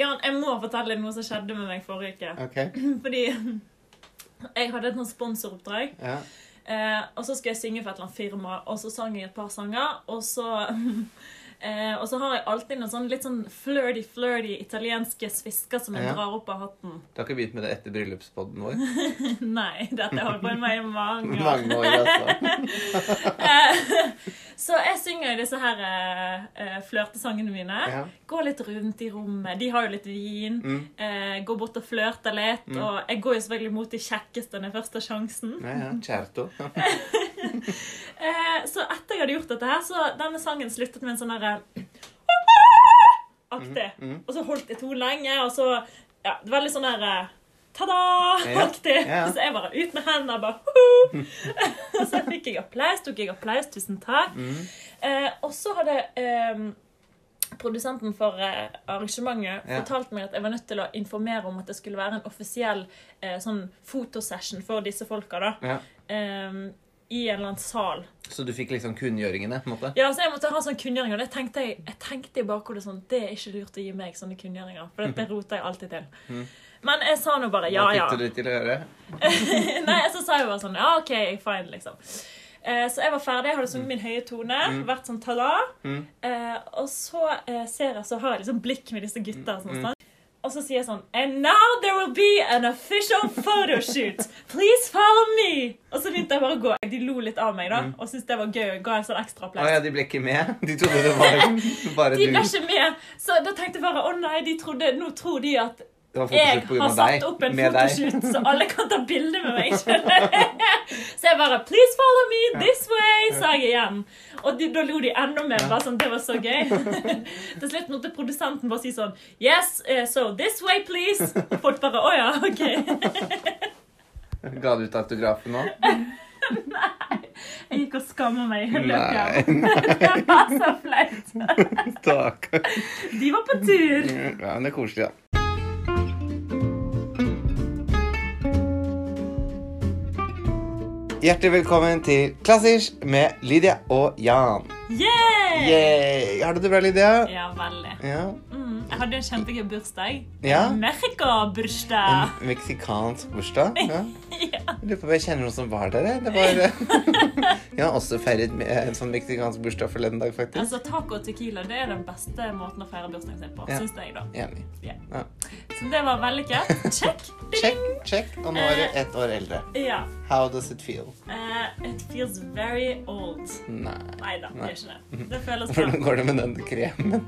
Jan, jeg må fortelle noe som skjedde med meg forrige uke. Ok. Fordi jeg hadde et sponsoroppdrag. Ja. Eh, og så skulle jeg synge for et eller annet firma, og så sang jeg et par sanger. Og så, eh, og så har jeg alltid noen sånn litt sånn flirty, flirty italienske svisker som jeg Ja. drar opp av hatten. Du har ikke begynt med det etter bryllupspodden vår? Nei, dette har holdt på med i mange år. Mange år, altså. Eh, så jeg synger disse her eh, eh, flørtesangene mine. Ja. Går litt rundt i rommet. De har jo litt vin. Mm. Eh, går bort og flørter litt. Mm. Og jeg går jo selvfølgelig mot de kjekkeste når jeg først har sjansen. Ja, ja. Certo. Eh, så etter jeg hadde gjort dette her, så denne sangen sluttet med en sånn herre Aktig. Mm, mm. Og så holdt jeg to lenge, og så Ja, det var litt sånn der Ta-da-aktig. ja. Så jeg bare ut med hendene bare «Hoho!» Og så fikk jeg applaus. Tok jeg applaus. Tusen takk. Mm. Eh, og så hadde eh, produsenten for eh, arrangementet Ja. fortalt meg at jeg var nødt til å informere om at det skulle være en offisiell eh, sånn fotosession for disse folka. da. Ja. Eh, I en eller annen sal. Så du fikk liksom kunngjøringene, på en måte? Ja, så Jeg måtte ha sånne kunngjøringer. det tenkte jeg, jeg tenkte i bakhodet sånn Det er ikke lurt å gi meg sånne kunngjøringer, for det roter jeg alltid til. Mm. Men jeg sa nå bare ja, Hva ja. fikk du det til å gjøre? Nei, så sa jeg bare sånn Ja, OK, fine, liksom. Eh, så jeg var ferdig, jeg hadde sunget min høye tone, Mm. vært sånn ta-da. Mm. Eh, og så eh, ser jeg, så har jeg liksom blikk med disse gutta. Sånn. Og så sier jeg sånn And now there will be an official photoshoot. Please follow me. Og så begynte jeg bare å gå. De lo litt av meg da, Mm. og syntes det var gøy. Ga en sånn ekstra applaus. Oh, ja, de ble ikke med? De trodde det var bare De du. ble ikke med. Så da tenkte jeg bare å nei, de trodde, nå tror de at jeg har satt opp en fotoshoot, så alle kan ta bilde med meg. Så jeg bare Please follow me this way, sa jeg igjen. Og de, da lo de enda mer. bare sånn, Det var så gøy. Til slutt måtte produsenten bare si sånn Yes, eh, so this way, please. Og folk bare Å ja, OK. Ga du ut autografen nå? Jeg gikk og skamma meg. Nei. Det var så flaut. De var på tur. Ja, men det er koselig, da. Hjertelig velkommen til Klassisk med Lydia og Jan. Yeah! yeah! Har du det bra, Lydia? Ja, veldig. Ja. Mm, jeg hadde en kjempegøy bursdag. Ja. Mexico-bursdag. En meksikansk bursdag? Ja. Ja. Lurer på om jeg kjenner noen som var der. Det var Jeg har også feiret en sånn meksikansk bursdag forleden dag, faktisk. Altså, Taco og tequila det er den beste måten å feire bursdagen sin på, Ja. syns jeg. da. Enig. Så det var vellykket. Check. Check, check. Og nå er du ett år eldre. Ja. How does it feel? Uh, it feels very old. Nei. Nei da, det Nei. Ikke det. Det føles bra. Hvordan går det med den kremen?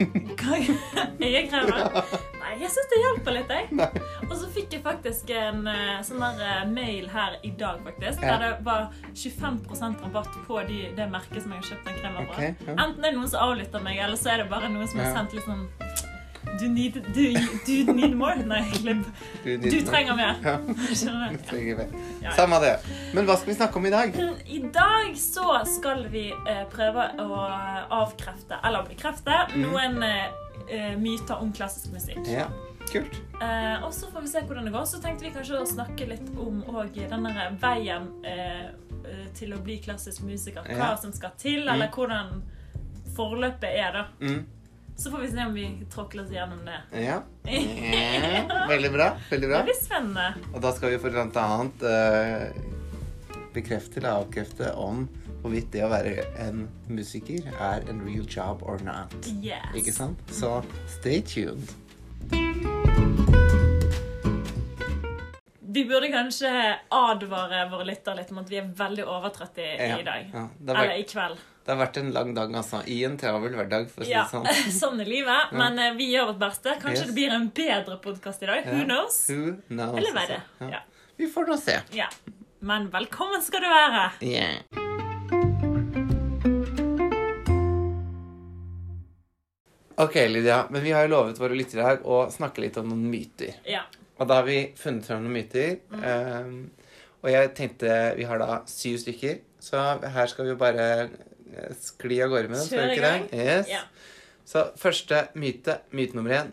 Øyekremen? Nei, jeg syns det hjelper litt, jeg. Og så fikk jeg faktisk en eh, sånn der eh, mail her i dag, faktisk, der det var 25% rabatt på de, det merket som jeg har kjøpt den kremen fra. Enten det Enten er det noen som avlytter meg, eller så er det bare noen som har sendt litt sånn Du need, do, du need more? Nei, klipp. Du trenger mer. Ja. Skjønner Du du? trenger mer. Ja. Samme det. Men hva skal vi snakke om i dag? I dag så skal vi eh, prøve å avkrefte, eller bekrefte, mm. noen eh, eh, myter om klassisk musikk. Ja, kult. Eh, og så får vi se hvordan det går. Så tenkte vi kanskje å snakke litt om og den veien eh, eh, til å bli klassisk musiker. Hva Ja. som skal til, eller Mm. hvordan forløpet er, da. Mm. Så får vi se om vi tråkler oss gjennom det. Ja. ja. Veldig bra. Veldig bra. Det blir spennende. Og da skal vi for blant annet uh, bekrefte eller avkrefte om hvorvidt det å være en musiker er en real job or not. Yes. Ikke sant? Så stay tuned. Vi burde kanskje advare våre lyttere litt om at vi er veldig overtrøtte i, Ja, i dag. ja. Har Eller i kveld. Det har vært en lang dag, altså. I en travel hverdag, for å si Ja, det sånn. sånn er livet. Men uh, vi gjør vårt beste. Kanskje Yes. det blir en bedre podkast i dag. Who knows? Who knows? Eller verre. altså. Ja. Vi får nå se. ja. Men velkommen skal du være. Yeah. Ok, Lydia, men vi har jo lovet våre lyttere her å snakke litt om noen myter. Ja. Og da har vi funnet frem noen myter. Mm. Um, og jeg tenkte Vi har da syv stykker, så her skal vi jo bare skli av gårde med den. Kjør i gang. Yes. Ja. Så første myte, myte nummer én.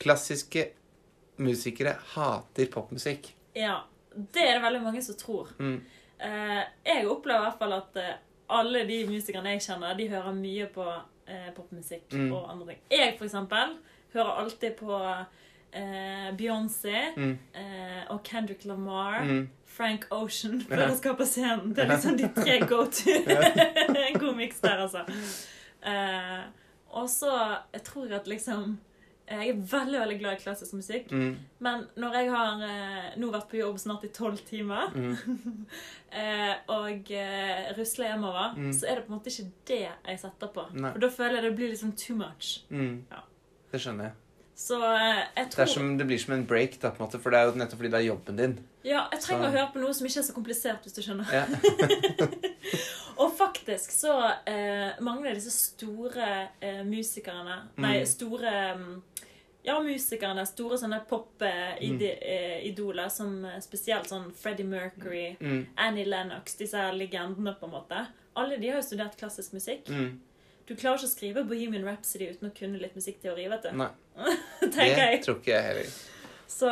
Klassiske musikere hater popmusikk. ja. Det er det veldig mange som tror. Mm. Eh, jeg opplever i hvert fall at eh, alle de musikerne jeg kjenner, de hører mye på eh, popmusikk Mm. og andre ting. Jeg, for eksempel, hører alltid på eh, Beyoncé Mm. eh, og Kendrick Lamar. Mm. Frank Ocean for Ja. å skape scenen. Det er liksom de tre go to. en god miks der, altså. Eh, og så jeg tror at liksom Jeg er veldig veldig glad i klassisk musikk. Mm. Men når jeg har eh, nå vært på jobb snart i tolv timer, Mm. eh, og eh, rusler hjemover, Mm. så er det på en måte ikke det jeg setter på. Nei. For da føler jeg det blir liksom too much. Mm. Ja. Det skjønner jeg. Så jeg tror... Det, er som, det blir som en break, da, på en måte, for det er jo nettopp fordi det er jobben din. Ja, jeg trenger Så- å høre på noe som ikke er så komplisert, hvis du skjønner. Ja. Og faktisk så eh, mangler disse store eh, musikerne Nei, Mm. store mm, Ja, musikerne. Store sånne pop-idoler som eh, spesielt sånn Freddie Mercury, Mm. Annie Lennox, disse legendene, på en måte. Alle de har jo studert klassisk musikk. Mm. Du klarer ikke å skrive Bohemian Rhapsody uten å kunne litt musikkteori, vet du. Nei, det jeg. tror ikke jeg heller. Så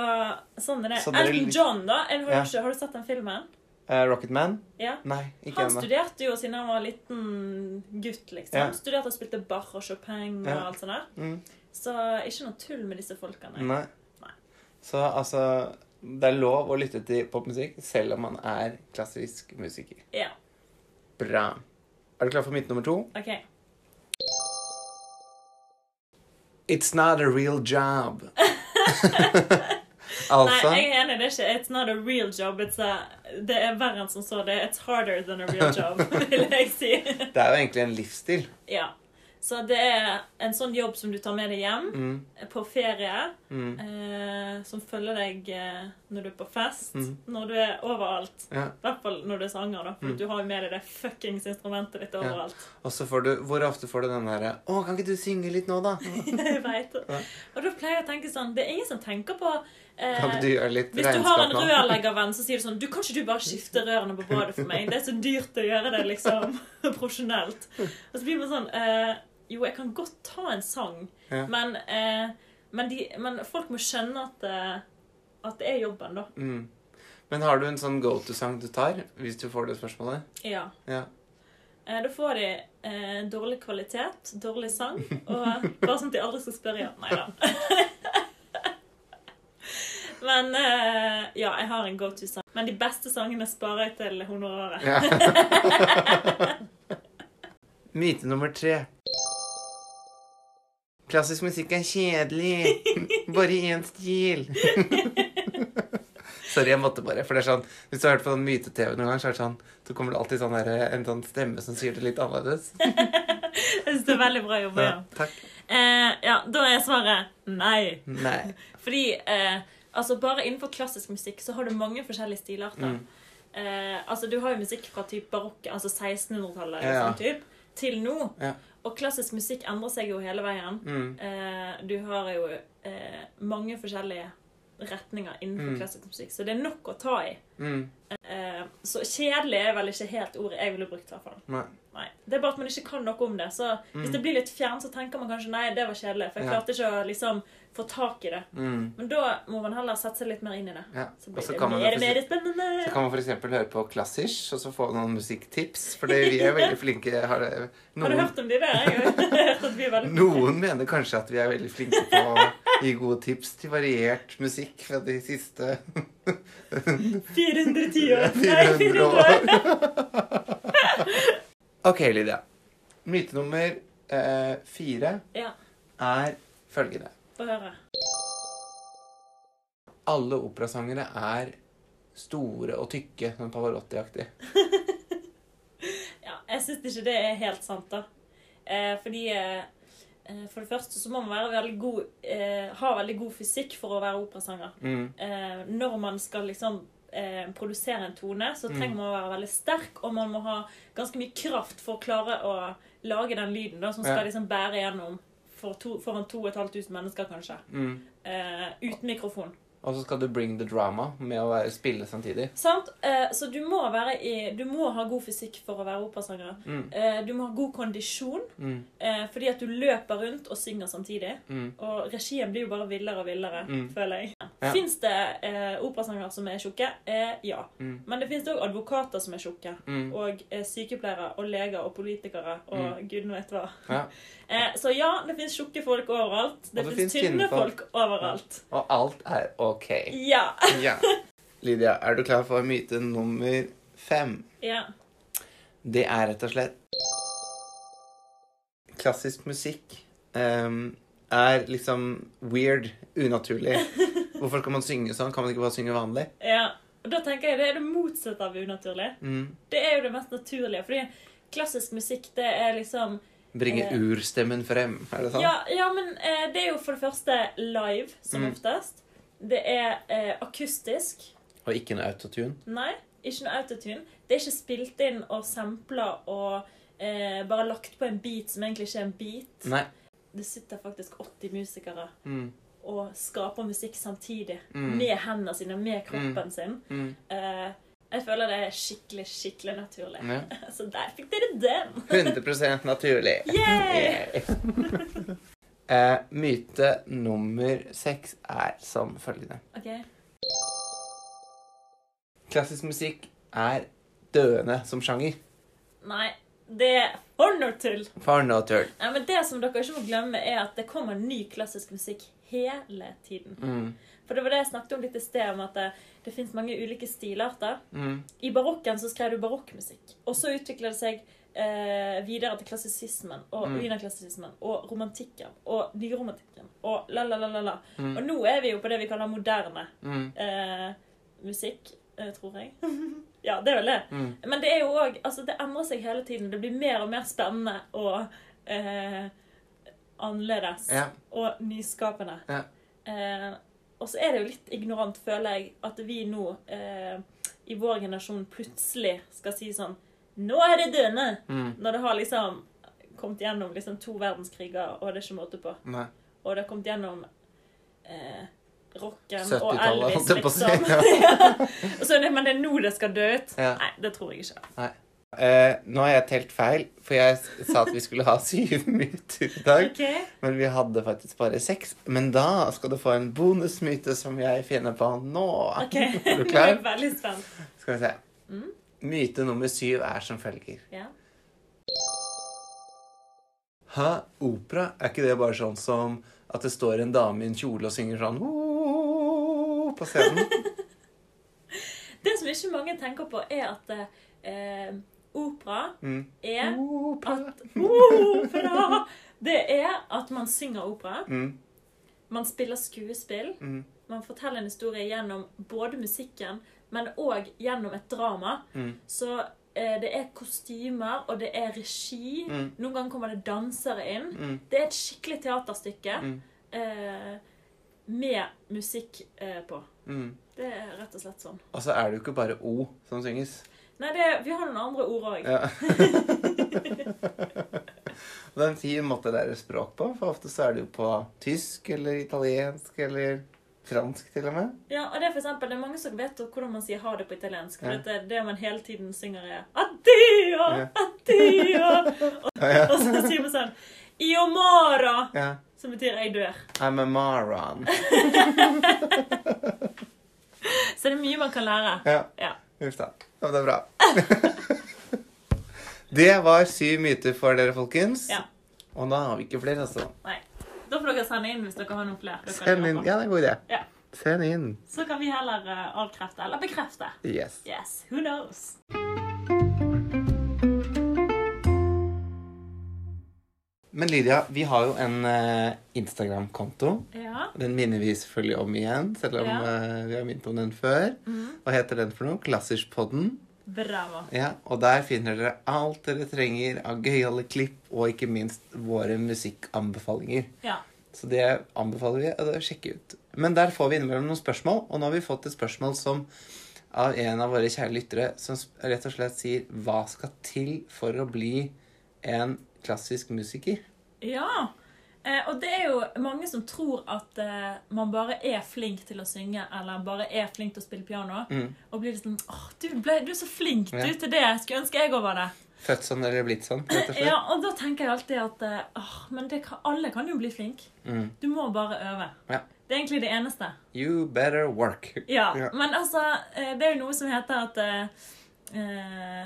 sånn er det. Så Elton lik- John, da? Har Ja. ikke, har du sett den filmen? Uh, Rocket Man? Ja. Nei, ikke Han enda. studerte jo siden han var liten gutt, liksom. Ja. Studerte og spilte Bach og Chopin og Ja. alt sånt der. Mm. Så ikke noe tull med disse folkene. Nei. Nei. Så altså Det er lov å lytte til popmusikk selv om man er klassisk musiker. Ja, Bra. Er du klar for mitt nummer to? OK. It's not a real job. Nei, altså jeg er enig. Det er ikke It's not a real job. A, det er verre enn som så. Det It's harder than a real job, vil jeg si. Det er jo egentlig en livsstil. Ja. Så det er en sånn jobb som du tar med deg hjem Mm, på ferie. mm, Eh, som følger deg eh, når du er på fest, Mm. når du er overalt. ja. I hvert fall når du er sanger, da. For Mm. du har jo med deg det fuckings instrumentet ditt overalt. Og så får du Hvor ofte får du den derre Å, kan ikke du synge litt nå, da? jeg vet. Ja. Og da pleier jeg å tenke sånn Det er ingen som tenker på eh, Kan du gjøre litt Hvis du har en rørleggervenn, så sier du sånn Du, kan ikke du bare skifte rørene på badet for meg? Det er så dyrt å gjøre det liksom profesjonelt. Og så blir man sånn eh, Jo, jeg kan godt ta en sang, Ja. men, eh, men, de, men folk må skjønne at, eh, at det er jobben, da. Mm. Men har du en sånn go to-sang du tar, hvis du får det spørsmålet? Ja. Ja. Eh, da får de eh, dårlig kvalitet, dårlig sang, og bare sånn at de aldri skal spørre igjen. Nei da. Men uh, ja, jeg har en go to-sang. Men de beste sangene sparer jeg til honoraret. Ja. Myte nummer tre. Klassisk musikk er kjedelig. Bare i én stil. Sorry, jeg måtte bare. For det er sånn, Hvis du har hørt på myte-TV noen gang, så er det sånn, så kommer det alltid sånn der, en sånn stemme som sier det litt annerledes. Jeg synes det er veldig bra jobba. Ja, Ja. takk. Eh, ja, da er svaret nei. Nei. Fordi eh, altså bare innenfor klassisk musikk så har du mange forskjellige stilarter. Mm. Eh, altså Du har jo musikk fra typ barokk, altså 1600-tallet, Ja, ja. sånn typ, til nå. Ja. Og klassisk musikk endrer seg jo hele veien. Mm. Eh, du har jo eh, mange forskjellige retninger innenfor Mm. klassisk musikk, så det er nok å ta i. Mm. Eh, så kjedelig er vel ikke helt ordet jeg ville brukt. hvert fall. Nei. Nei. Det er bare at man ikke kan noe om det. Så hvis Mm. det blir litt fjernt, så tenker man kanskje nei, det var kjedelig. For jeg Ja. klarte ikke å liksom få tak i det. Mm. Men da må man heller sette seg litt mer inn i det. Ja. Så blir det kan man mer, mer spennende. Så kan man f.eks. høre på klassisk, og så få noen musikktips. For vi er veldig flinke. Har, det- Har du hørt om de der? Jeg har hørt at vi er veldig noen mener kanskje at vi er veldig flinke på gi gode tips til variert musikk fra de siste 410 år. Nei, 400 400 år. OK, Lydia. Myte nummer eh, fire Ja, er følgende. få høre. Alle operasangere er store og tykke, sånn Pavarotti-aktig. Ja, jeg syns ikke det er helt sant, da. Eh, fordi eh, For det første så må man være veldig god, eh, ha veldig god fysikk for å være operasanger. Mm. Eh, når man skal liksom eh, produsere en tone, så Mm. trenger man å være veldig sterk, og man må ha ganske mye kraft for å klare å lage den lyden da, som skal Ja. liksom bære gjennom for to, foran 2500 mennesker, kanskje. Mm. Eh, uten mikrofon. Og så skal du bring the drama med å være, spille samtidig. Sant? Eh, så du må, i, du må ha god fysikk for å være operasanger. Mm. Eh, du må ha god kondisjon, Mm. eh, fordi at du løper rundt og synger samtidig. Mm. Og regien blir jo bare villere og villere, Mm. føler jeg. Ja. Fins det eh, operasangere som er tjukke? Eh, ja. Mm. Men det fins òg advokater som er tjukke. Mm. Og eh, sykepleiere og leger og politikere og gudene vet hva. Ja. Eh, så ja, det fins tjukke folk overalt. Det fins tynne folk overalt. Og alt er ok. Ja. Ja. Lydia, er du klar for myte nummer fem? ja. Det er rett og slett Klassisk musikk um, er liksom weird, unaturlig. Hvorfor skal man synge sånn? Kan man ikke bare synge vanlig? Ja. Og da tenker jeg det er det motsatte av unaturlig. Mm. Det er jo det mest naturlige. Fordi klassisk musikk, det er liksom Bringe Eh. urstemmen frem, er det sånn? Ja, ja men eh, det er jo for det første live, som Mm. oftest. Det er eh, akustisk. Og ikke noe autotune? Nei, ikke noe autotune. Det er ikke spilt inn og sampla og eh, bare lagt på en beat som egentlig ikke er en beat. Nei. Det sitter faktisk 80 musikere Mm. og skaper musikk samtidig. Mm. Med hendene sine, med kroppen sin. Mm. Eh, jeg føler det er skikkelig, skikkelig naturlig. Ja. Så der fikk dere den! 100% naturlig. Yay! Eh, myte nummer seks er som følgende. Ok. Klassisk musikk er døende som sjanger. Nei, det er for noe tull. For no tull. Ja, men det som dere ikke må glemme, er at det kommer ny klassisk musikk hele tiden. Mm. For det var det jeg snakket om litt i sted, om at det, det fins mange ulike stilarter. Mm. I barokken så skrev du barokkmusikk. Og så utvikla det seg eh, videre til klassisismen og Mm. wienerklassisismen og romantikken og nyromantikken og la, la, la, la, la. Mm. Og nå er vi jo på det vi kaller moderne Mm. eh, musikk, eh, tror jeg. ja, det er vel det. Mm. Men det er jo òg Altså, det endrer seg hele tiden. Det blir mer og mer spennende og eh, annerledes. Ja. Og nyskapende. Ja. Eh, og så er det jo litt ignorant, føler jeg, at vi nå eh, i vår generasjon plutselig skal si sånn Nå er det døende! Mm. Når det har liksom kommet gjennom liksom to verdenskriger, og det er ikke måte på. Nei. Og det har kommet gjennom eh, rocken og Elvis, liksom. ja. Og så, men det er nå det skal dø ut. Ja. Nei, det tror jeg ikke. Eh, nå har jeg telt feil, for jeg sa at vi skulle ha syv myter i dag. Okay. Men vi hadde faktisk bare seks. Men da skal du få en bonusmyte som jeg finner på nå. Ok, Er du Nå er klar? jeg veldig spent. Skal vi se. Mm. Myte nummer syv er som følger. Ja. Hæ? Opera? Er ikke det bare sånn som at det står en dame i en kjole og synger sånn på scenen? Det som ikke mange tenker på, er at eh, opera Mm. er Opera. at Opera! Det er at man synger opera. Mm. Man spiller skuespill. Mm. Man forteller en historie gjennom både musikken, men òg gjennom et drama. Mm. Så eh, det er kostymer, og det er regi. Mm. Noen ganger kommer det dansere inn. Mm. Det er et skikkelig teaterstykke Mm. eh, med musikk eh, på. Mm. Det er rett og slett sånn. Og så er det jo ikke bare O som synges. Nei, det, vi har noen andre ord òg. Ja. det er en fin måte å lære språk på, for ofte så er det jo på tysk eller italiensk eller fransk til og med. Ja, og det er for eksempel, det er mange som vet hvordan man sier ha det på italiensk. For Ja. det, det man hele tiden synger er addio, Ja. addio. Og, Ja, og så sier man sånn io moro, ja. som betyr jeg dør. I'm a maron. Så det er mye man kan lære. Ja. Ja. Uff da. Ja, det er bra. det var syv myter for dere, folkens. Ja. Og da har vi ikke flere, altså. Nei. Da får dere sende inn hvis dere har noen flere. Send inn. Ja, det er en god idé. Ja. Send inn. Så kan vi heller uh, avkrefte eller bekrefte. Yes. Yes, who knows? Men Lydia, vi har jo en uh, Instagram-konto. Ja. Den minner vi selvfølgelig om igjen, selv om Ja. uh, vi har minnet om den før. Hva heter den for noe? Klassiskpodden. Bravo. Ja, og der finner dere alt dere trenger av gøyale klipp, og ikke minst våre musikkanbefalinger. Ja. Så det anbefaler vi å sjekke ut. Men der får vi innimellom noen spørsmål, og nå har vi fått et spørsmål som av en av våre kjære lyttere som rett og slett sier Hva skal til for å bli en klassisk musiker? Ja. Eh, og det er jo mange som tror at eh, man bare er flink til å synge, eller bare er flink til å spille piano, Mm. og blir sånn åh, du, ble, du er så flink Ja. du til det. Skulle ønske jeg var det. Født sånn eller blitt sånn, rett og slett. Ja, og da tenker jeg alltid at eh, åh, men det kan, alle kan jo bli flink. Mm. Du må bare øve. Ja. Det er egentlig det eneste. You better work. Ja, Ja. Men altså, det er jo noe som heter at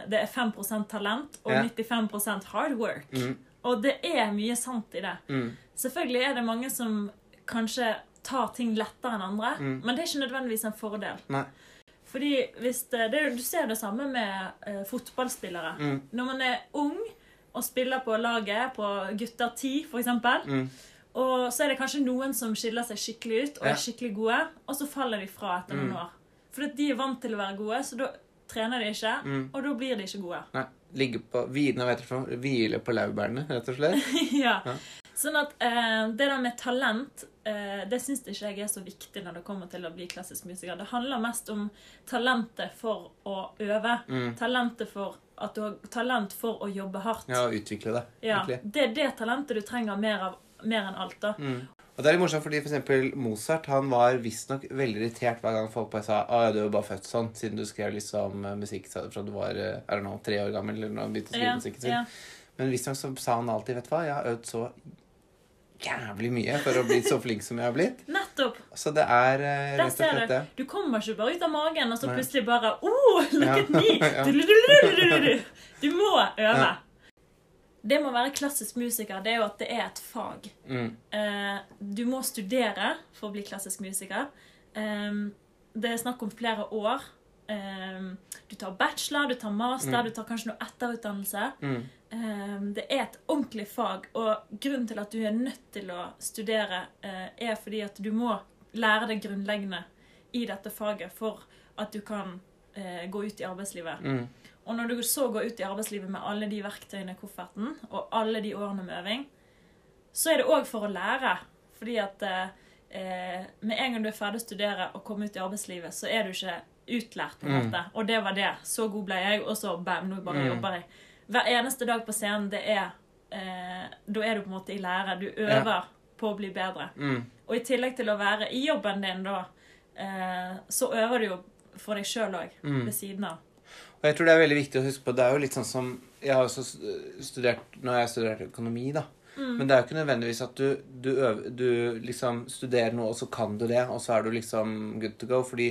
det er 5 talent og Ja. 95% hard work. Mm. Og det er mye sant i det. Mm. Selvfølgelig er det mange som kanskje tar ting lettere enn andre, Mm. men det er ikke nødvendigvis en fordel. Nei. Fordi hvis det, det, Du ser det samme med uh, fotballspillere. Mm. Når man er ung og spiller på laget, på gutter 10 f.eks., Mm. og så er det kanskje noen som skiller seg skikkelig ut og Ja. er skikkelig gode, og så faller de fra etter noen Mm. år. Fordi de er vant til å være gode, så da trener de ikke, Mm. og da blir de ikke gode. Nei. Ligge på hvile, jeg hvile på laurbærene, rett og slett. ja. Ja. Sånn at eh, det der med talent, eh, det syns ikke jeg er så viktig når det kommer til å bli klassisk musiker. Det handler mest om talentet for å øve. Mm. Talentet for at du har talent for å jobbe hardt. Ja, og utvikle det, Ja, det er det talentet du trenger mer av mer enn alt, da. Mm. Og det er litt morsomt, fordi for eksempel Mozart han var visstnok veldig irritert hver gang folk bare sa at ja, du er jo bare født sånn, siden du skrev liksom eh, musikk fra du var er det noe, tre år gammel, eller når han begynte å skrive Ja, musikken sin. ja. Men visstnok så sa han alltid, vet du hva, jeg har øvd så jævlig mye for å bli så flink som jeg har blitt. Nettopp. Så det er eh, rett og slett det. Du kommer ikke bare ut av magen, og så plutselig bare Oh, look at me! Du må øve. Det med å være klassisk musiker, det er jo at det er et fag. Mm. Eh, du må studere for å bli klassisk musiker. Ehm, det er snakk om flere år. Ehm, du tar bachelor, du tar master, Mm. du tar kanskje noe etterutdannelse. Mm. Ehm, det er et ordentlig fag, og grunnen til at du er nødt til å studere, eh, er fordi at du må lære det grunnleggende i dette faget for at du kan eh, gå ut i arbeidslivet. Mm. Og når du så går ut i arbeidslivet med alle de verktøyene i kofferten, og alle de årene med øving, så er det òg for å lære. Fordi at eh, med en gang du er ferdig å studere og kommer ut i arbeidslivet, så er du ikke utlært, på en Mm. Og det var det. Så god ble jeg, og så bam, nå bare Mm. jobber jeg. Hver eneste dag på scenen, det er eh, Da er du på en måte i lære. Du øver på å bli bedre. Mm. Og i tillegg til å være i jobben din, da, eh, så øver du jo for deg sjøl òg, Mm. ved siden av. Og jeg tror det er veldig viktig å huske på Det er jo litt sånn som Jeg har også studert Nå har jeg studert økonomi, da. Mm. Men det er jo ikke nødvendigvis at du, du, øver, du liksom studerer noe, og så kan du det, og så er du liksom good to go. Fordi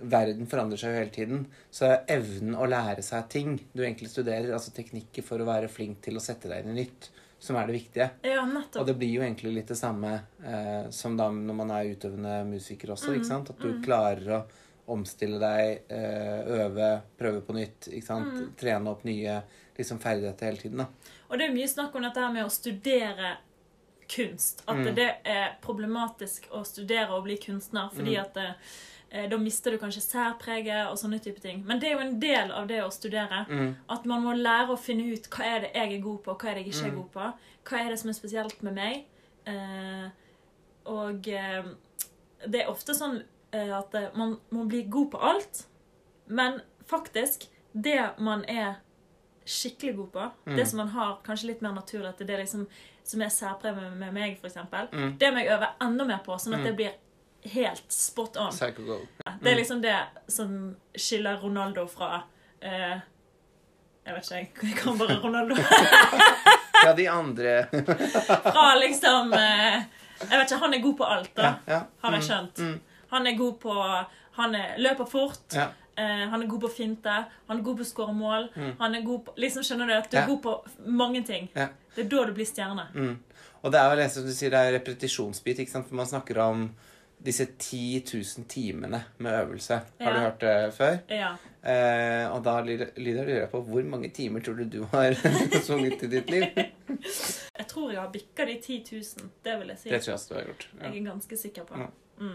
verden forandrer seg jo hele tiden. Så er evnen å lære seg ting du egentlig studerer, altså teknikker for å være flink til å sette deg inn i nytt, som er det viktige. Ja, Og det blir jo egentlig litt det samme eh, som da når man er utøvende musiker også, ikke Mm, sant? At du mm. klarer å omstille deg, eh, øve, prøve på nytt? Mm. Trene opp nye liksom, ferdigheter hele tiden, da. Og det er mye snakk om dette her med å studere kunst. At Mm. det er problematisk å studere og bli kunstner, fordi Mm. at eh, da mister du kanskje særpreget og sånne type ting. Men det er jo en del av det å studere. Mm. At man må lære å finne ut hva er det jeg er god på, hva er det jeg ikke er Mm. god på. Hva er det som er spesielt med meg. Eh, og eh, det er ofte sånn at eh, man må bli god på alt, men faktisk, det man er skikkelig god på, Mm. det som man har kanskje litt mer naturlig til, det liksom, som er særpreg med, meg, f.eks., Mm. det må jeg øve enda mer på, sånn at Mm. det blir helt spot on. Det er Mm. liksom det som skiller Ronaldo fra eh, Jeg vet ikke, jeg- jeg kan bare Ronaldo. Ja, de andre Fra liksom eh, Jeg vet ikke, Han er god på alt, da, ja, ja. har jeg Mm, skjønt. Mm. Han er god på Han er, løper fort. Ja. eh, han er god på finte. Han er god på å skåre mål. Mm. Han er god på Liksom Skjønner du at du er Ja. god på mange ting? Ja. Det er da du blir stjerne. Mm. Og det er vel det som du sier, det er repetisjonsbit, ikke sant? For man snakker om disse 10 000 timene med øvelse. Har du hørt det før? Ja. Eh, og da lyder det på hvor mange timer tror du du har sunget i ditt liv? Jeg tror jeg har bikka de 10 000. Det vil jeg si. Det tror jeg også du har gjort. Ja. Jeg er ganske sikker på. Ja.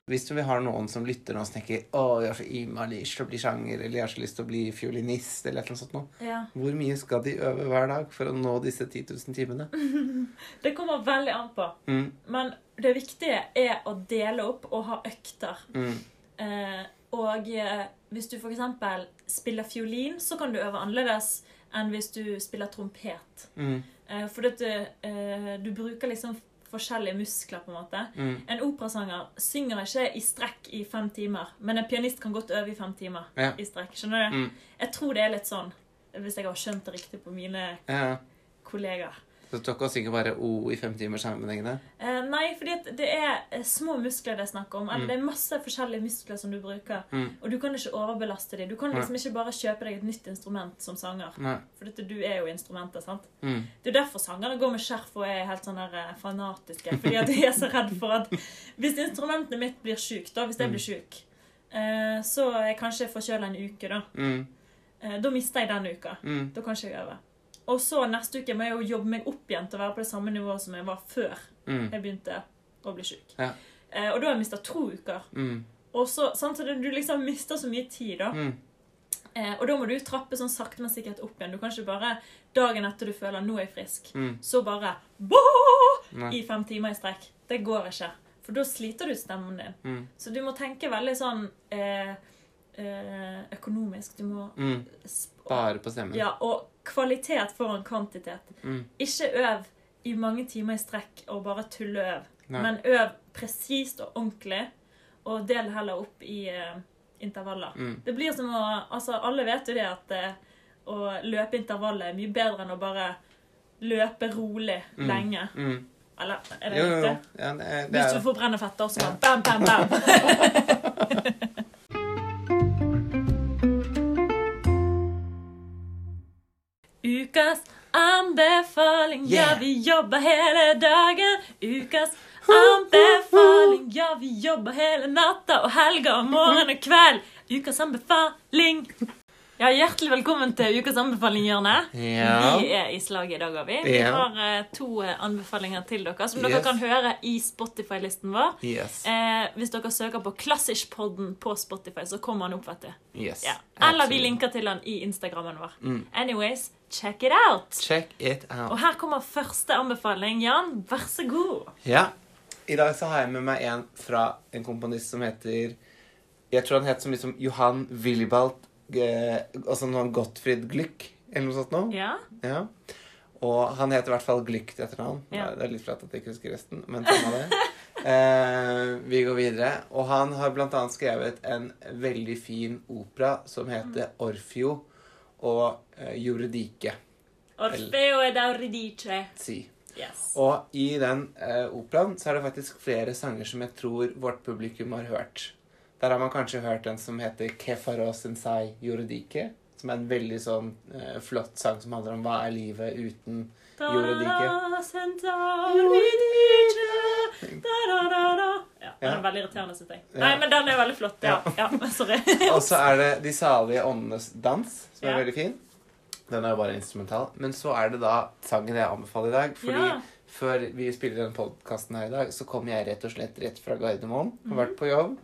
Hvis vi har noen som lytter og tenker å, jeg har så innmari lyst til å bli sjanger, eller jeg har så lyst til å bli fiolinist, eller et eller annet sånt noe, Ja. hvor mye skal de øve hver dag for å nå disse 10 000 timene? Det kommer veldig an på. Mm, Men det viktige er å dele opp og ha økter. mm, Eh, og eh, hvis du f.eks. spiller fiolin, så kan du øve annerledes enn hvis du spiller trompet. mm, Eh, for dette, eh, du bruker liksom forskjellige muskler, på en måte. Mm. En operasanger synger ikke i strekk i fem timer, men en pianist kan godt øve i fem timer Ja. i strekk. Skjønner du? Mm. Jeg tror det er litt sånn, hvis jeg har skjønt det riktig på mine Ja. kollegaer. Så du ikke synger bare O i fem timer sammenhengende? Eh, nei, fordi det er eh, små muskler det er snakk om. Eller Mm. det er masse forskjellige muskler som du bruker. Mm. Og du kan ikke overbelaste dem. Du kan liksom ikke bare kjøpe deg et nytt instrument som sanger. Nei. For dette, du er jo instrumentet, sant? Mm. Det er derfor sangerne går med skjerf og er helt sånn der eh, fanatiske. Fordi at de er så redd for at hvis instrumentet mitt blir sjukt, da, hvis jeg blir sjuk, eh, så er jeg kanskje forkjøla en uke, da. Mm. Eh, da mister jeg den uka. Mm. Da kan ikke jeg øve. Og så neste uke må jeg jo jobbe meg opp igjen til å være på det samme nivået som jeg var før Mm. jeg begynte å bli sjuk. Ja. Eh, og da har jeg mista to uker. Mm. Og så, sant, så Du liksom mister så mye tid, da. Mm. Eh, og da må du trappe sånn sakte, men sikkert opp igjen. Du kan ikke bare dagen etter du føler nå er jeg frisk, Mm. så bare Båh! I fem timer i strekk. Det går ikke. For da sliter du stemmen din. Så du må tenke veldig sånn eh, eh, økonomisk. Du må Mm. Spare på stemmen. Ja, og kvalitet foran kvantitet. Mm. Ikke øv i mange timer i strekk og bare tulleøv. Men øv presist og ordentlig, og del heller opp i uh, intervaller. Mm. Det blir som å Altså, alle vet jo det at uh, å løpe intervaller er mye bedre enn å bare løpe rolig Mm. lenge. Mm. Eller er det riktig? Ja, Hvis du får da, så bare bam, bam, bam. Ukas anbefaling, ja, vi jobber hele dagen. Ukas anbefaling, ja, vi jobber hele natta og helga og morgen og kveld. Ukas anbefaling. Ja, Hjertelig velkommen til Ukas anbefaling, Hjørne. Ja. Vi er i slaget i dag, har vi. Vi Ja. har eh, to eh, anbefalinger til dere, som dere Yes. kan høre i Spotify-listen vår. Yes. Eh, hvis dere søker på Klassisk-podden på Spotify, så kommer han opp, vet du. yes. Ja. Eller vi linker til han i Instagrammen vår. Mm. Anyways, check it out! Check it out. Og her kommer første anbefaling. Jan, vær så god. Ja. I dag så har jeg med meg en fra en komponist som heter Jeg tror han het som liksom Johan Willibald Altså noen Gottfried Glück, eller noe sånt noe. Ja? Ja. Og han heter i hvert fall Glück til etternavn. Ja. Det er litt flaut at jeg ikke husker resten, men samme det. Eh, vi går videre. Og han har blant annet skrevet en veldig fin opera som heter Orfeo og eh, Juridike. Orfeo ed Auridice. Si. Yes. Og i den eh, operaen så er det faktisk flere sanger som jeg tror vårt publikum har hørt. Der har man kanskje hørt den som heter Kefaro Sensai Juridike. Som er en veldig sånn eh, flott sang som handler om hva er livet uten Juridike. Ja, den er veldig irriterende, syns jeg. Nei, men den er veldig flott. Ja, ja. sorry. Og så er det De salige åndenes dans, som er veldig fin. Den er jo bare instrumental. Men så er det da sangen jeg anbefaler i dag. Fordi Ja. før vi spiller den podkasten her i dag, så kom jeg rett og slett rett fra Gardermoen. Har vært Mhm. på jobb.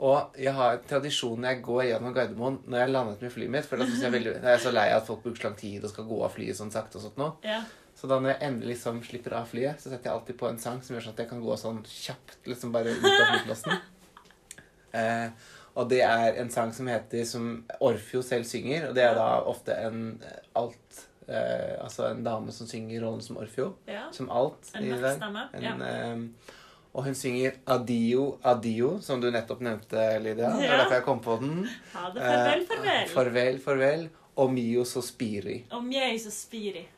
Og jeg har en tradisjon når jeg går gjennom Gardermoen når jeg landet med flyet mitt. For da synes jeg veldig, jeg er så lei av at folk bruker så lang tid og skal gå av flyet sånn sakte og sånt nå. Ja. Så da når jeg endelig liksom slipper av flyet, så setter jeg alltid på en sang som gjør sånn at jeg kan gå sånn kjapt liksom bare ut av flyplassen. Eh, og det er en sang som heter Som Orfeo selv synger, og det er da ofte en alt eh, Altså en dame som synger rollen som Orfeo. ja. Som alt En i dag. En, Ja. eh, og hun synger Adio, Adio, som du nettopp nevnte, Lydia. Det er derfor jeg kom på den. Ha det. Farvel, Eh, farvel. farvel, farvel. Og Mio Sospiri. Om jeg.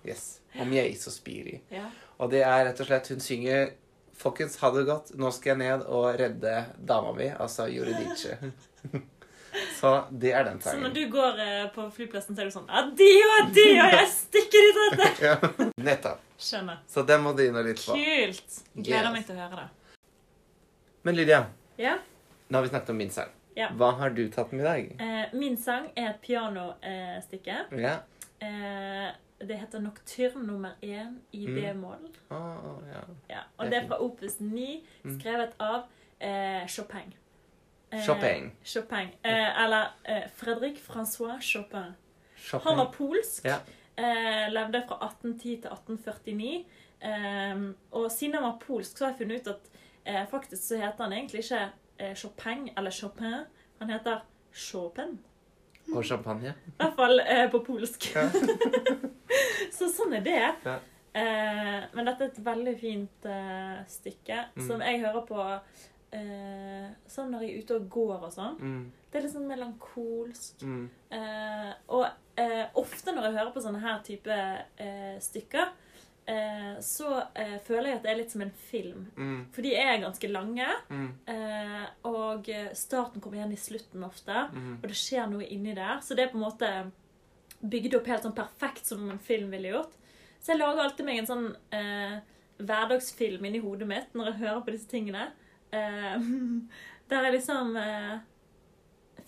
Yes. Om jeg Sospiri. Ja. Og det er rett og slett Hun synger Folkens, ha det godt. Nå skal jeg ned og redde dama mi, altså Juridice. Så det er den Så når du går eh, på flyplassen, så er du sånn Adio, adio, jeg stikker i dette! Ja. Nettopp. Skjønner. Så den må du inn og lytte på. Kult. Gleder Yes. meg til å høre det. Men Lydia, Ja. nå har vi snakket om min sang. Ja. Hva har du tatt med i dag? Eh, min sang er et pianostykke. Ja. Eh, det heter Nocturne nummer én i Mm. D-moll. Oh, ja. Ja. Og Det er fra Opus 9, Mm. skrevet av eh, Chopin. Eh, Chopin. Chopin. Eh, eller eh, Fredrik Francois Chopin. Chopin. Han var polsk. Eh, levde fra 1810 til 1849. Eh, og siden han var polsk, så har jeg funnet ut at eh, faktisk så heter han egentlig ikke eh, Chopin eller Chopin. Han heter Chopin. Og champagne. I hvert fall eh, på polsk. Ja. så sånn er det. Ja. Eh, men dette er et veldig fint eh, stykke Mm. som jeg hører på eh, sånn når jeg er ute og går og sånn. Mm, Det er litt sånn melankolsk. mm, Eh, og eh, ofte når jeg hører på sånne her type eh, stykker, eh, så eh, føler jeg at det er litt som en film. mm, For de er ganske lange, mm, eh, og starten kommer igjen i slutten ofte. mm. Og det skjer noe inni der. Så det er på en måte bygd opp helt sånn perfekt som en film ville gjort. Så jeg lager alltid meg en sånn eh, hverdagsfilm inni hodet mitt når jeg hører på disse tingene. Eh, der jeg liksom eh,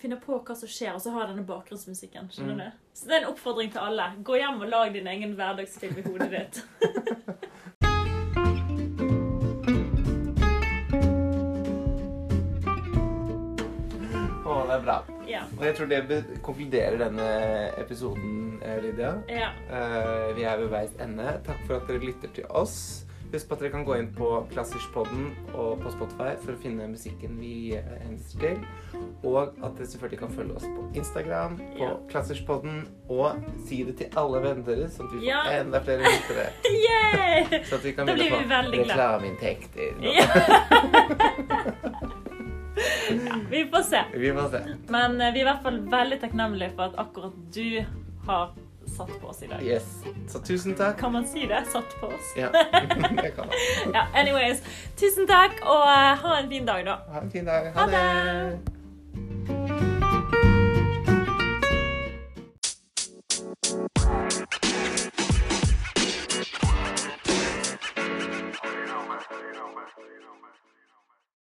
finner på hva som skjer, og så ha denne bakgrunnsmusikken. skjønner Mm. du? Så det er en oppfordring til alle. Gå hjem og lag din egen hverdagsfilm i hodet ditt. Det er bra. Ja. Og jeg tror det konkluderer denne episoden, eh, Lydia. ja. Eh, vi er ved veis ende. Takk for at dere lytter til oss. Husk på at dere kan gå inn på Klasserspodden og på Spotify for å finne musikken vi eh, henviser til. Og at dere selvfølgelig kan følge oss på Instagram, på Ja. Klasserspodden, og si det til alle vennene deres, sånn at vi får Ja. enda flere lyttere. yeah! Så at vi kan begynne blir vi å veldig få glad. reklameinntekter. Ja. ja, vi får se. Vi får se. Men eh, vi er i hvert fall veldig takknemlige for at akkurat du har satt på oss i dag. Yes. Så tusen takk. Kan man si det? Satt på oss? Ja, det kan man. Ja, anyways. Tusen takk, og eh, ha en fin dag, da. Ha en fin dag. Ha det.